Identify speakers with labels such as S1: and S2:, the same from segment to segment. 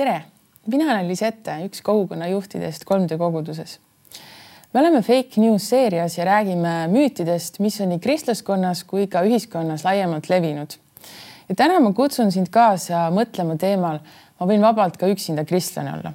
S1: tere, mina olen Lisette, üks kogukonna juhtidest 3D koguduses. me oleme fake news seerias ja räägime müütidest, mis on nii kristlaskonnas kui ka ühiskonnas laiemalt levinud. ja täna ma kutsun sind kaasa mõtlema teemal, ma võin vabalt ka üksinda kristlane olla.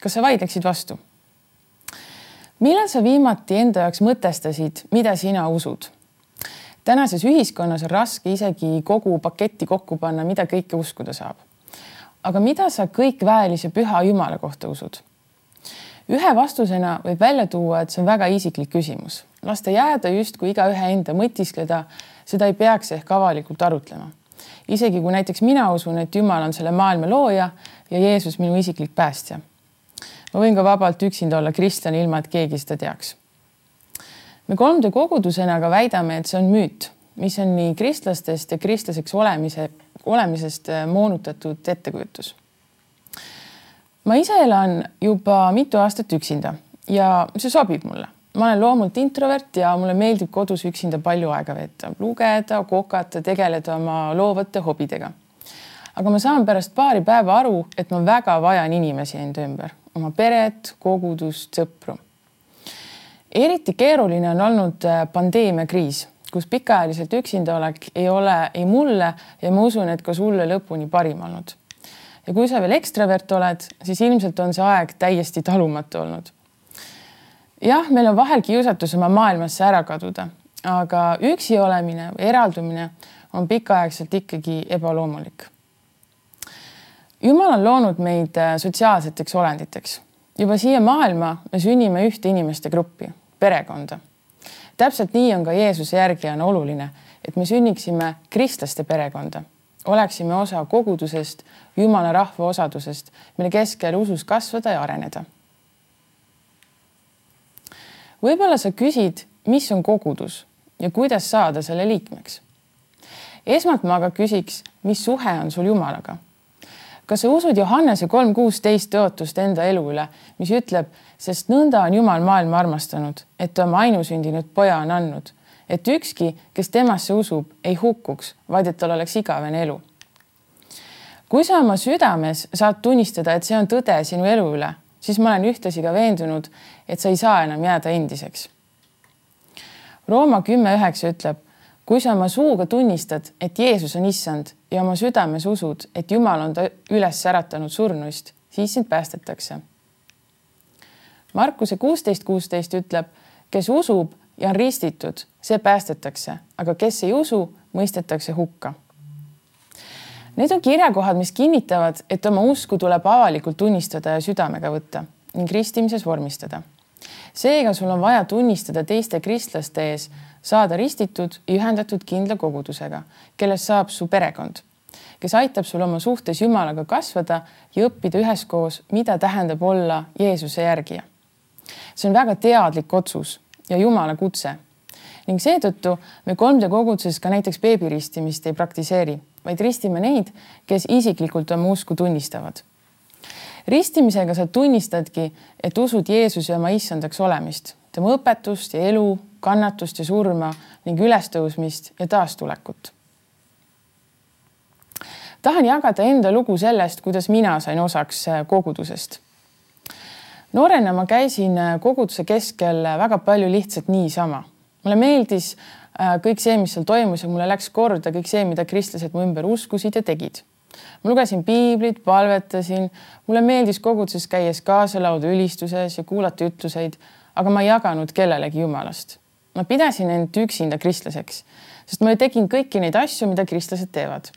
S1: kas sa vaidleksid vastu? millal sa viimati enda jaoks mõtestasid, mida sina usud? tänases ühiskonnas on raske isegi kogu paketti kokku panna, mida kõike uskuda saab aga mida sa kõikväelise püha Jumala kohta usud? ühe vastusena võib välja tuua, et see on väga isiklik küsimus, lasta jääda justkui igaühe enda mõtiskleda, seda ei peaks ehk avalikult arutlema. isegi kui näiteks mina usun, et Jumal on selle maailma looja ja Jeesus minu isiklik päästja. ma võin ka vabalt üksinda olla kristlane, ilma et keegi seda teaks. me 3D kogudusena aga väidame, et see on müüt, mis on nii kristlastest ja kristlaseks olemise olemisest äh, moonutatud ettekujutus. ma ise elan juba mitu aastat üksinda ja see sobib mulle. ma olen loomult introvert ja mulle meeldib kodus üksinda palju aega veeta, lugeda, kokata, tegeleda oma loovate hobidega. aga ma saan pärast paari päeva aru, et ma väga vajan inimesi enda ümber, oma peret, kogudust, sõpru. eriti keeruline on olnud äh, pandeemiakriis kus pikaajaliselt üksinda olek ei ole ei mulle ja ma usun, et ka sulle lõpuni parim olnud. ja kui sa veel ekstravert oled, siis ilmselt on see aeg täiesti talumatu olnud. jah, meil on vahel kiusatus oma maailmasse ära kaduda, aga üksi olemine eraldumine on pikaaegselt ikkagi ebaloomulik. jumal on loonud meid äh, sotsiaalseteks olenditeks. juba siia maailma me sünnime ühte inimeste gruppi, perekonda täpselt nii on ka Jeesuse järgijana oluline, et me sünniksime kristlaste perekonda, oleksime osa kogudusest, Jumala rahva osadusest, mille keskel usus kasvada ja areneda. võib-olla sa küsid, mis on kogudus ja kuidas saada selle liikmeks. esmalt ma aga küsiks, mis suhe on sul Jumalaga kas sa usud Johannese kolm kuusteist tõotust enda elu üle, mis ütleb, sest nõnda on Jumal maailma armastanud, et ta oma ainusündinud poja on andnud, et ükski, kes temasse usub, ei hukkuks, vaid et tal oleks igavene elu. kui sa oma südames saad tunnistada, et see on tõde sinu elu üle, siis ma olen ühtlasi ka veendunud, et sa ei saa enam jääda endiseks. Rooma kümme üheksa ütleb, kui sa oma suuga tunnistad, et Jeesus on issand ja oma südames usud, et Jumal on ta üles äratanud surnuist, siis sind päästetakse. Markuse kuusteist kuusteist ütleb, kes usub ja on ristitud, see päästetakse, aga kes ei usu, mõistetakse hukka. Need on kirjakohad, mis kinnitavad, et oma usku tuleb avalikult tunnistada ja südamega võtta ning ristimises vormistada. seega sul on vaja tunnistada teiste kristlaste ees saada ristitud ja ühendatud kindla kogudusega, kellest saab su perekond, kes aitab sul oma suhtes Jumalaga kasvada ja õppida üheskoos, mida tähendab olla Jeesuse järgija. see on väga teadlik otsus ja Jumala kutse ning seetõttu me 3D koguduses ka näiteks beebiristimist ei praktiseeri, vaid ristime neid, kes isiklikult oma usku tunnistavad. ristimisega sa tunnistadki, et usud Jeesuse oma issandaks olemist, tema õpetust ja elu, kannatust ja surma ning ülestõusmist ja taastulekut. tahan jagada enda lugu sellest, kuidas mina sain osaks äh, kogudusest. noorena ma käisin äh, koguduse keskel äh, väga palju lihtsalt niisama. mulle meeldis kõik see, mis seal toimus ja mulle läks korda kõik see, mida kristlased mu ümber uskusid ja tegid ma lugesin piiblit, palvetasin, mulle meeldis koguduses käies kaasa laulda ülistuses ja kuulata ütluseid, aga ma ei jaganud kellelegi Jumalast ma pidasin end üksinda kristlaseks, sest ma tegin kõiki neid asju, mida kristlased teevad.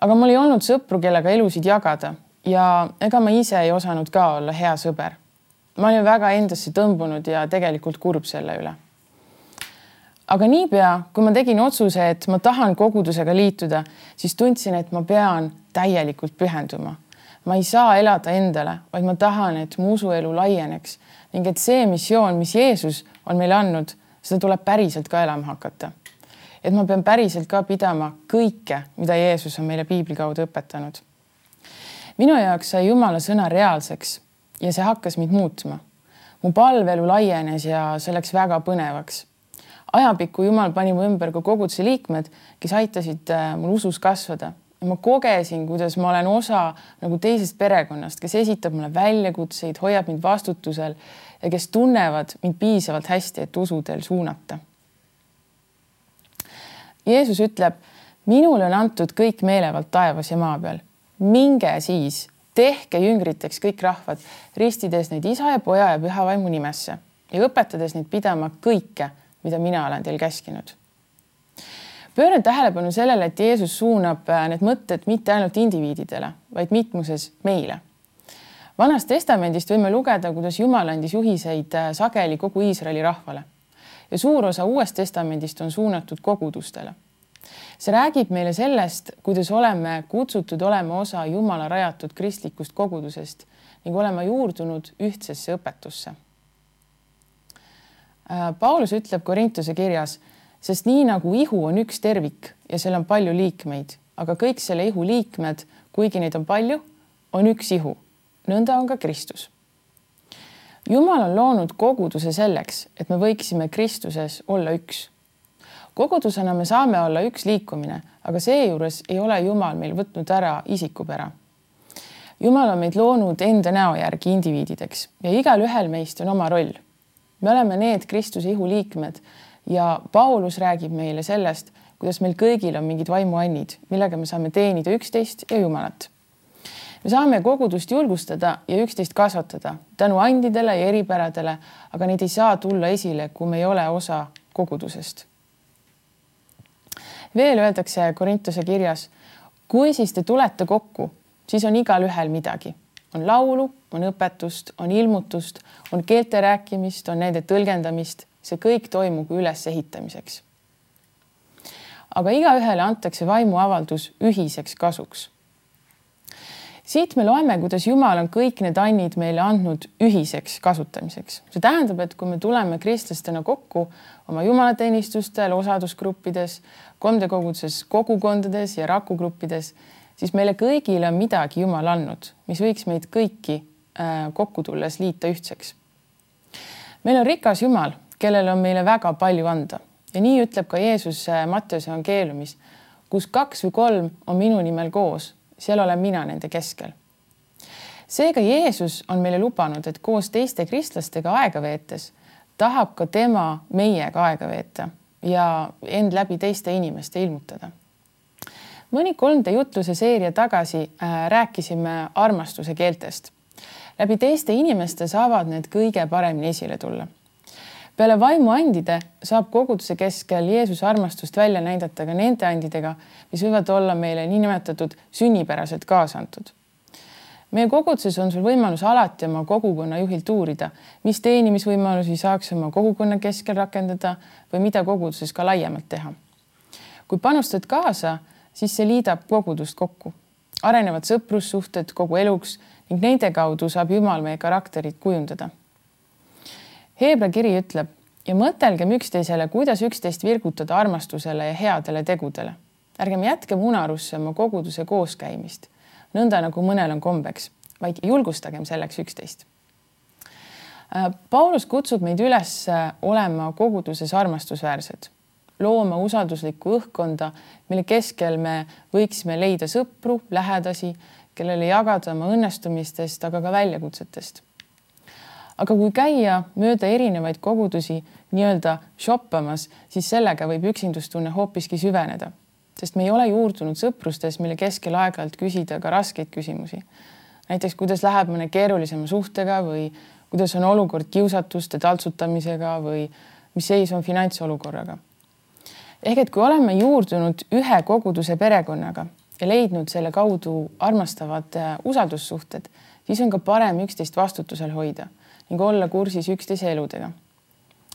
S1: aga mul ei olnud sõpru, kellega elusid jagada ja ega ma ise ei osanud ka olla hea sõber. ma olin väga endasse tõmbunud ja tegelikult kurb selle üle. aga niipea, kui ma tegin otsuse, et ma tahan kogudusega liituda, siis tundsin, et ma pean täielikult pühenduma. ma ei saa elada endale, vaid ma tahan, et mu usuelu laieneks ning et see missioon, mis Jeesus on meile andnud, seda tuleb päriselt ka elama hakata. et ma pean päriselt ka pidama kõike, mida Jeesus on meile piibli kaudu õpetanud. minu jaoks sai Jumala sõna reaalseks ja see hakkas mind muutma. mu palveelu laienes ja see läks väga põnevaks. ajapikku Jumal pani mu ümber ka koguduse liikmed, kes aitasid äh, mul usus kasvada ma kogesin, kuidas ma olen osa nagu teisest perekonnast, kes esitab mulle väljakutseid, hoiab mind vastutusel ja kes tunnevad mind piisavalt hästi, et usuteel suunata. Jeesus ütleb, minule on antud kõik meelevald taevas ja maa peal. minge siis, tehke jüngriteks kõik rahvad, ristides neid isa ja poja ja püha vaimu nimesse ja õpetades neid pidama kõike, mida mina olen teil käskinud pööran tähelepanu sellele, et Jeesus suunab äh, need mõtted mitte ainult indiviididele, vaid mitmuses meile. Vanast testamendist võime lugeda, kuidas Jumal andis juhiseid äh, sageli kogu Iisraeli rahvale ja suur osa Uuest Testamendist on suunatud kogudustele. see räägib meile sellest, kuidas oleme kutsutud olema osa Jumala rajatud kristlikust kogudusest ning olema juurdunud ühtsesse õpetusse. Äh, Paulus ütleb Korintuse kirjas sest nii nagu ihu on üks tervik ja seal on palju liikmeid, aga kõik selle ihu liikmed, kuigi neid on palju, on üks ihu. Nõnda on ka Kristus. Jumal on loonud koguduse selleks, et me võiksime Kristuses olla üks. kogudusena me saame olla üks liikumine, aga seejuures ei ole Jumal meil võtnud ära isikupära. Jumal on meid loonud enda näo järgi indiviidideks ja igalühel meist on oma roll. me oleme need Kristuse ihu liikmed ja Paulus räägib meile sellest, kuidas meil kõigil on mingid vaimuannid, millega me saame teenida üksteist ja Jumalat. Me saame kogudust julgustada ja üksteist kasvatada tänu andidele ja eripäradele, aga neid ei saa tulla esile, kui me ei ole osa kogudusest. veel öeldakse Korintuse kirjas, kui siis te tulete kokku, siis on igalühel midagi, on laulu, on õpetust, on ilmutust, on keelte rääkimist, on nende tõlgendamist see kõik toimub ülesehitamiseks. aga igaühele antakse vaimuavaldus ühiseks kasuks. Siit me loeme, kuidas Jumal on kõik need annid meile andnud ühiseks kasutamiseks. see tähendab, et kui me tuleme kristlastena kokku oma jumalateenistustel, osadusgruppides, komdekoguduses, kogukondades ja rakugruppides, siis meile kõigile on midagi Jumal andnud, mis võiks meid kõiki äh, kokku tulles liita ühtseks. meil on rikas Jumal kellel on meile väga palju anda ja nii ütleb ka Jeesus äh, Matteuse evangeeliumis, kus kaks või kolm on minu nimel koos, seal olen mina nende keskel. seega Jeesus on meile lubanud, et koos teiste kristlastega aega veetes tahab ka tema meiega aega veeta ja end läbi teiste inimeste ilmutada. mõni 3D jutluse seeria tagasi äh, rääkisime armastuse keeltest. läbi teiste inimeste saavad need kõige paremini esile tulla peale vaimuandide saab koguduse keskel Jeesuse armastust välja näidata ka nende andidega, mis võivad olla meile niinimetatud sünnipäraselt kaasa antud. meie koguduses on sul võimalus alati oma kogukonna juhilt uurida, mis teenimisvõimalusi saaks oma kogukonna keskel rakendada või mida koguduses ka laiemalt teha. kui panustad kaasa, siis see liidab kogudust kokku, arenevad sõprussuhted kogu eluks ning nende kaudu saab Jumal meie karakterit kujundada Heebra kiri ütleb ja mõtelgem üksteisele, kuidas üksteist virgutada armastusele ja headele tegudele. ärgem jätkem unarusse oma koguduse kooskäimist, nõnda nagu mõnel on kombeks, vaid julgustagem selleks üksteist. Äh, Paulus kutsub meid üles äh, olema koguduses armastusväärsed, looma usalduslikku õhkkonda, mille keskel me võiksime leida sõpru, lähedasi, kellele jagada oma õnnestumistest, aga ka väljakutsetest aga kui käia mööda erinevaid kogudusi nii-öelda shoppamas, siis sellega võib üksindustunne hoopiski süveneda, sest me ei ole juurdunud sõprustes, mille keskel aeg-ajalt küsida ka raskeid küsimusi. näiteks, kuidas läheb mõne keerulisema suhtega või kuidas on olukord kiusatuste taltsutamisega või mis seis on finantsolukorraga. ehk et kui oleme juurdunud ühe koguduse perekonnaga ja leidnud selle kaudu armastavad äh, usaldussuhted, siis on ka parem üksteist vastutusel hoida ning olla kursis üksteise eludega.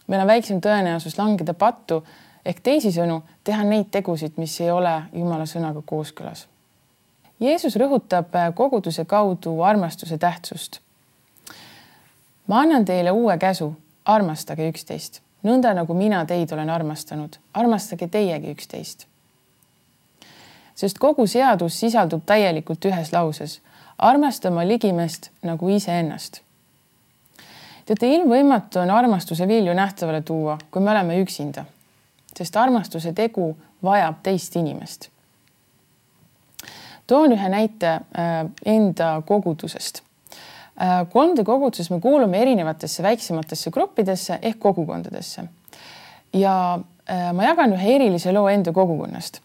S1: meil on väiksem tõenäosus langeda pattu ehk teisisõnu teha neid tegusid, mis ei ole Jumala sõnaga kooskõlas. Jeesus rõhutab koguduse kaudu armastuse tähtsust. ma annan teile uue käsu, armastage üksteist, nõnda nagu mina teid olen armastanud, armastage teiegi üksteist. sest kogu seadus sisaldub täielikult ühes lauses, armasta oma ligimest nagu iseennast teate, ilmvõimatu on armastuse vilju nähtavale tuua, kui me oleme üksinda, sest armastuse tegu vajab teist inimest. toon ühe näite enda kogudusest. kolmde koguduses me kuulume erinevatesse väiksematesse gruppidesse ehk kogukondadesse. ja ma jagan ühe erilise loo enda kogukonnast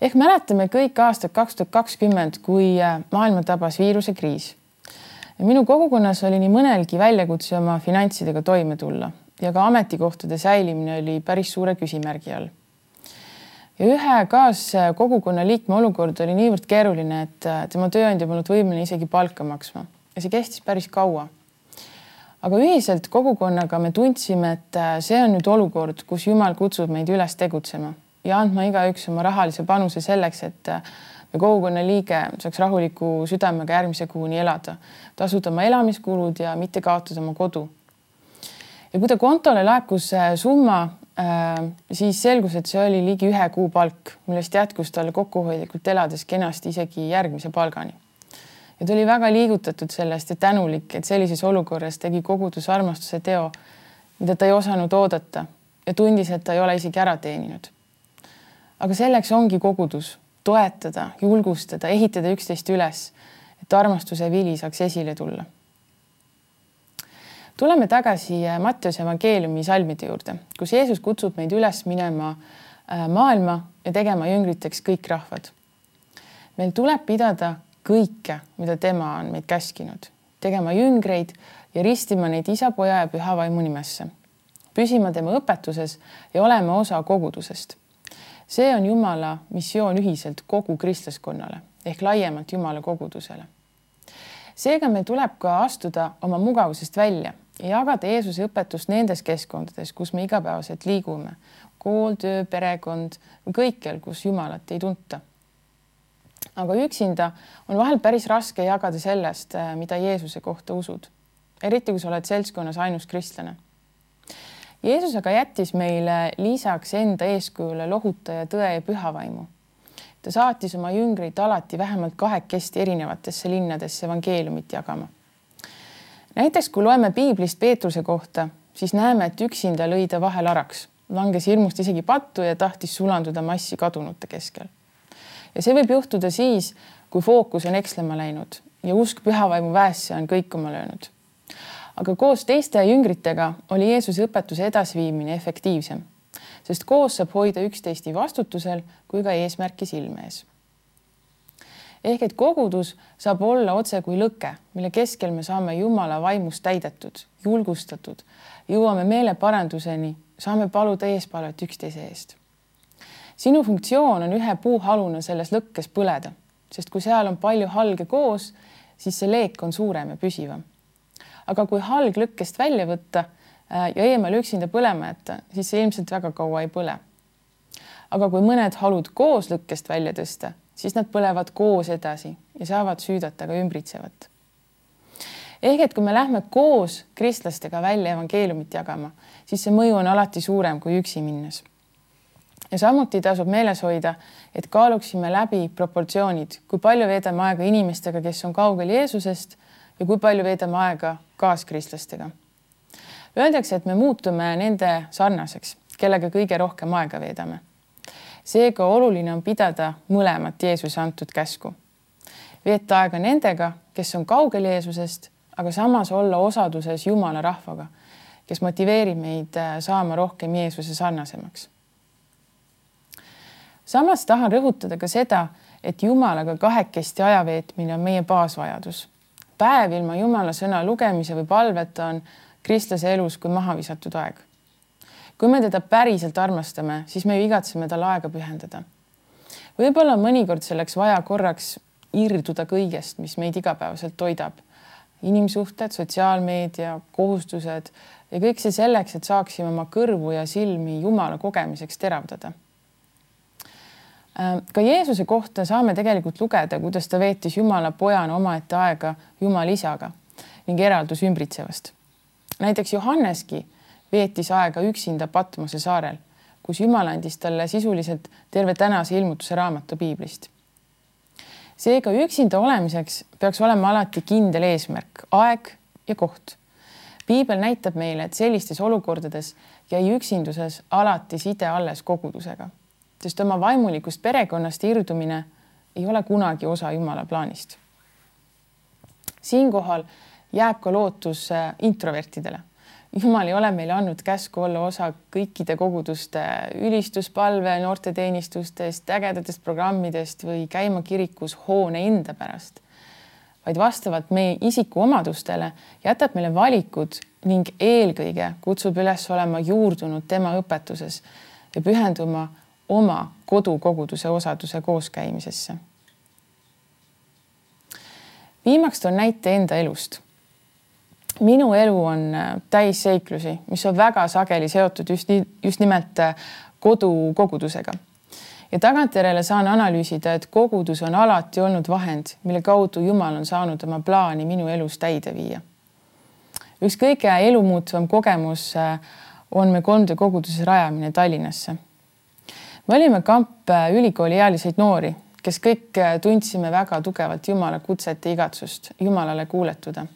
S1: ehk mäletame kõik aastat kaks tuhat kakskümmend, kui maailma tabas viirusekriis minu kogukonnas oli nii mõnelgi väljakutse oma finantsidega toime tulla ja ka ametikohtade säilimine oli päris suure küsimärgi all. ja ühe kaaskogukonna liikme olukord oli niivõrd keeruline, et tema tööandja polnud võimeline isegi palka maksma ja see kestis päris kaua. aga ühiselt kogukonnaga me tundsime, et see on nüüd olukord, kus Jumal kutsub meid üles tegutsema ja andma igaüks oma rahalise panuse selleks, et ja kogukonna liige saaks rahuliku südamega järgmise kuuni elada, tasuda oma elamiskulud ja mitte kaotada oma kodu. ja kui ta kontole laekus summa, äh, siis selgus, et see oli ligi ühe kuu palk, millest jätkus talle kokkuhoidlikult elades kenasti isegi järgmise palgani. ja ta oli väga liigutatud sellest ja tänulik, et sellises olukorras tegi kogudus armastuse teo, mida ta ei osanud oodata ja tundis, et ta ei ole isegi ära teeninud. aga selleks ongi kogudus toetada, julgustada, ehitada üksteist üles, et armastuse vili saaks esile tulla. tuleme tagasi äh, Mattiuse evangeeliumi salmide juurde, kus Jeesus kutsub meid üles minema äh, maailma ja tegema jüngriteks kõik rahvad. meil tuleb pidada kõike, mida tema on meid käskinud, tegema jüngreid ja ristima neid isa, poja ja püha vaimu nimesse, püsima tema õpetuses ja olema osa kogudusest see on Jumala missioon ühiselt kogu kristlaskonnale ehk laiemalt Jumala kogudusele. seega meil tuleb ka astuda oma mugavusest välja ja jagada Jeesuse õpetust nendes keskkondades, kus me igapäevaselt liigume, kool, töö, perekond kõikjal, kus Jumalat ei tunta. aga üksinda on vahel päris raske jagada sellest, mida Jeesuse kohta usud, eriti kui sa oled seltskonnas ainus kristlane Jeesus aga jättis meile lisaks enda eeskujule lohutaja tõe ja pühavaimu. ta saatis oma jüngreid alati vähemalt kahekesti erinevatesse linnadesse evangeeliumit jagama. näiteks kui loeme piiblist Peetruse kohta, siis näeme, et üksinda lõi ta vahel araks, langes hirmust isegi pattu ja tahtis sulanduda massi kadunute keskel. ja see võib juhtuda siis, kui fookus on ekslema läinud ja usk pühavaimu väesse on kõikuma löönud aga koos teiste jüngritega oli Jeesuse õpetuse edasiviimine efektiivsem, sest koos saab hoida üksteist nii vastutusel kui ka eesmärki silme ees. ehk et kogudus saab olla otse kui lõke, mille keskel me saame Jumala vaimust täidetud, julgustatud, jõuame meeleparanduseni, saame paluda eespalvet üksteise eest. sinu funktsioon on ühe puuhaluna selles lõkkes põleda, sest kui seal on palju halge koos, siis see leek on suurem ja püsivam aga kui halg lõkkest välja võtta äh, ja eemale üksinda põlema jätta, siis see ilmselt väga kaua ei põle. aga kui mõned halud koos lõkkest välja tõsta, siis nad põlevad koos edasi ja saavad süüdata ka ümbritsevat. ehk et kui me lähme koos kristlastega välja evangeeliumit jagama, siis see mõju on alati suurem kui üksi minnes. ja samuti tasub meeles hoida, et kaaluksime läbi proportsioonid, kui palju veedame aega inimestega, kes on kaugel Jeesusest ja kui palju veedame aega kaaskristlastega. Öeldakse, et me muutume nende sarnaseks, kellega kõige rohkem aega veedame. seega oluline on pidada mõlemat Jeesuse antud käsku. veeta aega nendega, kes on kaugel Jeesusest, aga samas olla osaduses Jumala rahvaga, kes motiveerib meid äh, saama rohkem Jeesuse sarnasemaks. samas tahan rõhutada ka seda, et Jumalaga kahekesti aja veetmine on meie baasvajadus päev ilma Jumala sõna lugemise või palveta on kristlase elus kui maha visatud aeg. kui me teda päriselt armastame, siis me ju igatseme talle aega pühendada. võib-olla mõnikord selleks vaja korraks irduda kõigest, mis meid igapäevaselt toidab. inimsuhted, sotsiaalmeedia, kohustused ja kõik see selleks, et saaksime oma kõrvu ja silmi Jumala kogemiseks teravdada ka Jeesuse kohta saame tegelikult lugeda, kuidas ta veetis Jumala pojana omaette aega Jumala isaga ning eraldus ümbritsevast. näiteks Johanneski veetis aega üksinda Patmose saarel, kus Jumal andis talle sisuliselt terve tänase ilmutuse raamatu piiblist. seega üksinda olemiseks peaks olema alati kindel eesmärk, aeg ja koht. piibel näitab meile, et sellistes olukordades jäi üksinduses alati side alles kogudusega sest oma vaimulikust perekonnast irdumine ei ole kunagi osa Jumala plaanist. siinkohal jääb ka lootus äh, introvertidele. Jumal ei ole meile andnud käsku olla osa kõikide koguduste ülistuspalve, noorteteenistustest, ägedatest programmidest või käima kirikus hoone enda pärast, vaid vastavalt meie isikuomadustele jätab meile valikud ning eelkõige kutsub üles olema juurdunud tema õpetuses ja pühenduma oma kodukoguduse osaduse kooskäimisesse. viimaks toon näite enda elust minu elu on äh, täis seiklusi, mis on väga sageli seotud just just nimelt äh, kodukogudusega. ja tagantjärele saan analüüsida, et kogudus on alati olnud vahend, mille kaudu Jumal on saanud oma plaani minu elus täide viia. üks kõige elumuutvam kogemus äh, on me 3D koguduse rajamine Tallinnasse. Me olime kamp ülikooliealiseid noori, kes kõik tundsime väga tugevalt Jumala kutset ja igatsust Jumalale kuuletuda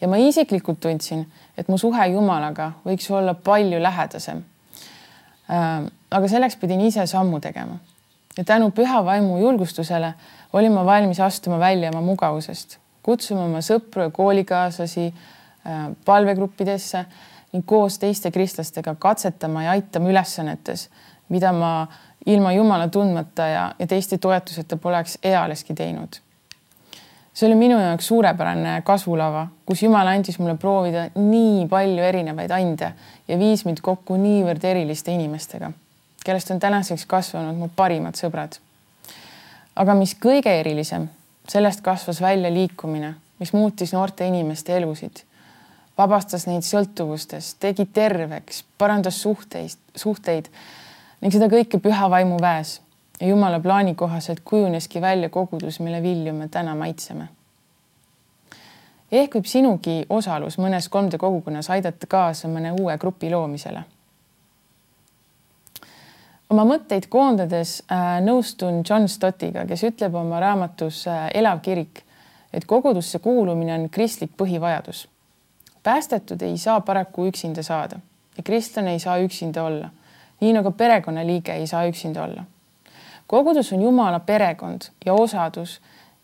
S1: ja ma isiklikult tundsin, et mu suhe Jumalaga võiks olla palju lähedasem. Ähm, aga selleks pidin ise sammu tegema ja tänu püha vaimu julgustusele olin ma valmis astuma välja oma mugavusest, kutsuma oma sõpru ja koolikaaslasi äh, palvegruppidesse ning koos teiste kristlastega katsetama ja aitama ülesannetes, mida ma ilma Jumala tundmata ja, ja teiste toetuseta poleks ealeski teinud see oli minu jaoks suurepärane kasvulava, kus Jumal andis mulle proovida nii palju erinevaid ande ja viis mind kokku niivõrd eriliste inimestega, kellest on tänaseks kasvanud mu parimad sõbrad. aga mis kõige erilisem, sellest kasvas välja liikumine, mis muutis noorte inimeste elusid, vabastas neid sõltuvustest, tegi terveks, parandas suhteid, suhteid ning seda kõike püha vaimu väes ja Jumala plaani kohaselt kujuneski välja kogudus, mille vilju me täna maitseme. ehk võib sinugi osalus mõnes 3D kogukonnas aidata kaasa mõne uue grupi loomisele. oma mõtteid koondades äh, nõustun John Stottiga, kes ütleb oma raamatus äh, Elav kirik, et kogudusse kuulumine on kristlik põhivajadus. päästetud ei saa paraku üksinda saada ja kristlane ei saa üksinda olla, nii nagu perekonnaliige ei saa üksinda olla kogudus on Jumala perekond ja osadus,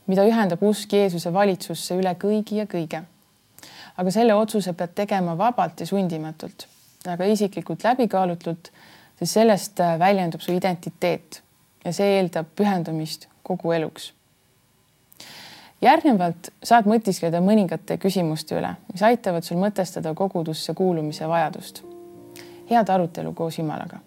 S1: mida ühendab usk Jeesuse valitsusse üle kõigi ja kõige. aga selle otsuse pead tegema vabalt ja sundimatult, aga isiklikult läbikaalutlult, sest sellest äh, väljendub su identiteet ja see eeldab pühendumist kogu eluks. järgnevalt saad mõtiskleda mõningate küsimuste üle, mis aitavad sul mõtestada kogudusse kuulumise vajadust. head arutelu koos Jumalaga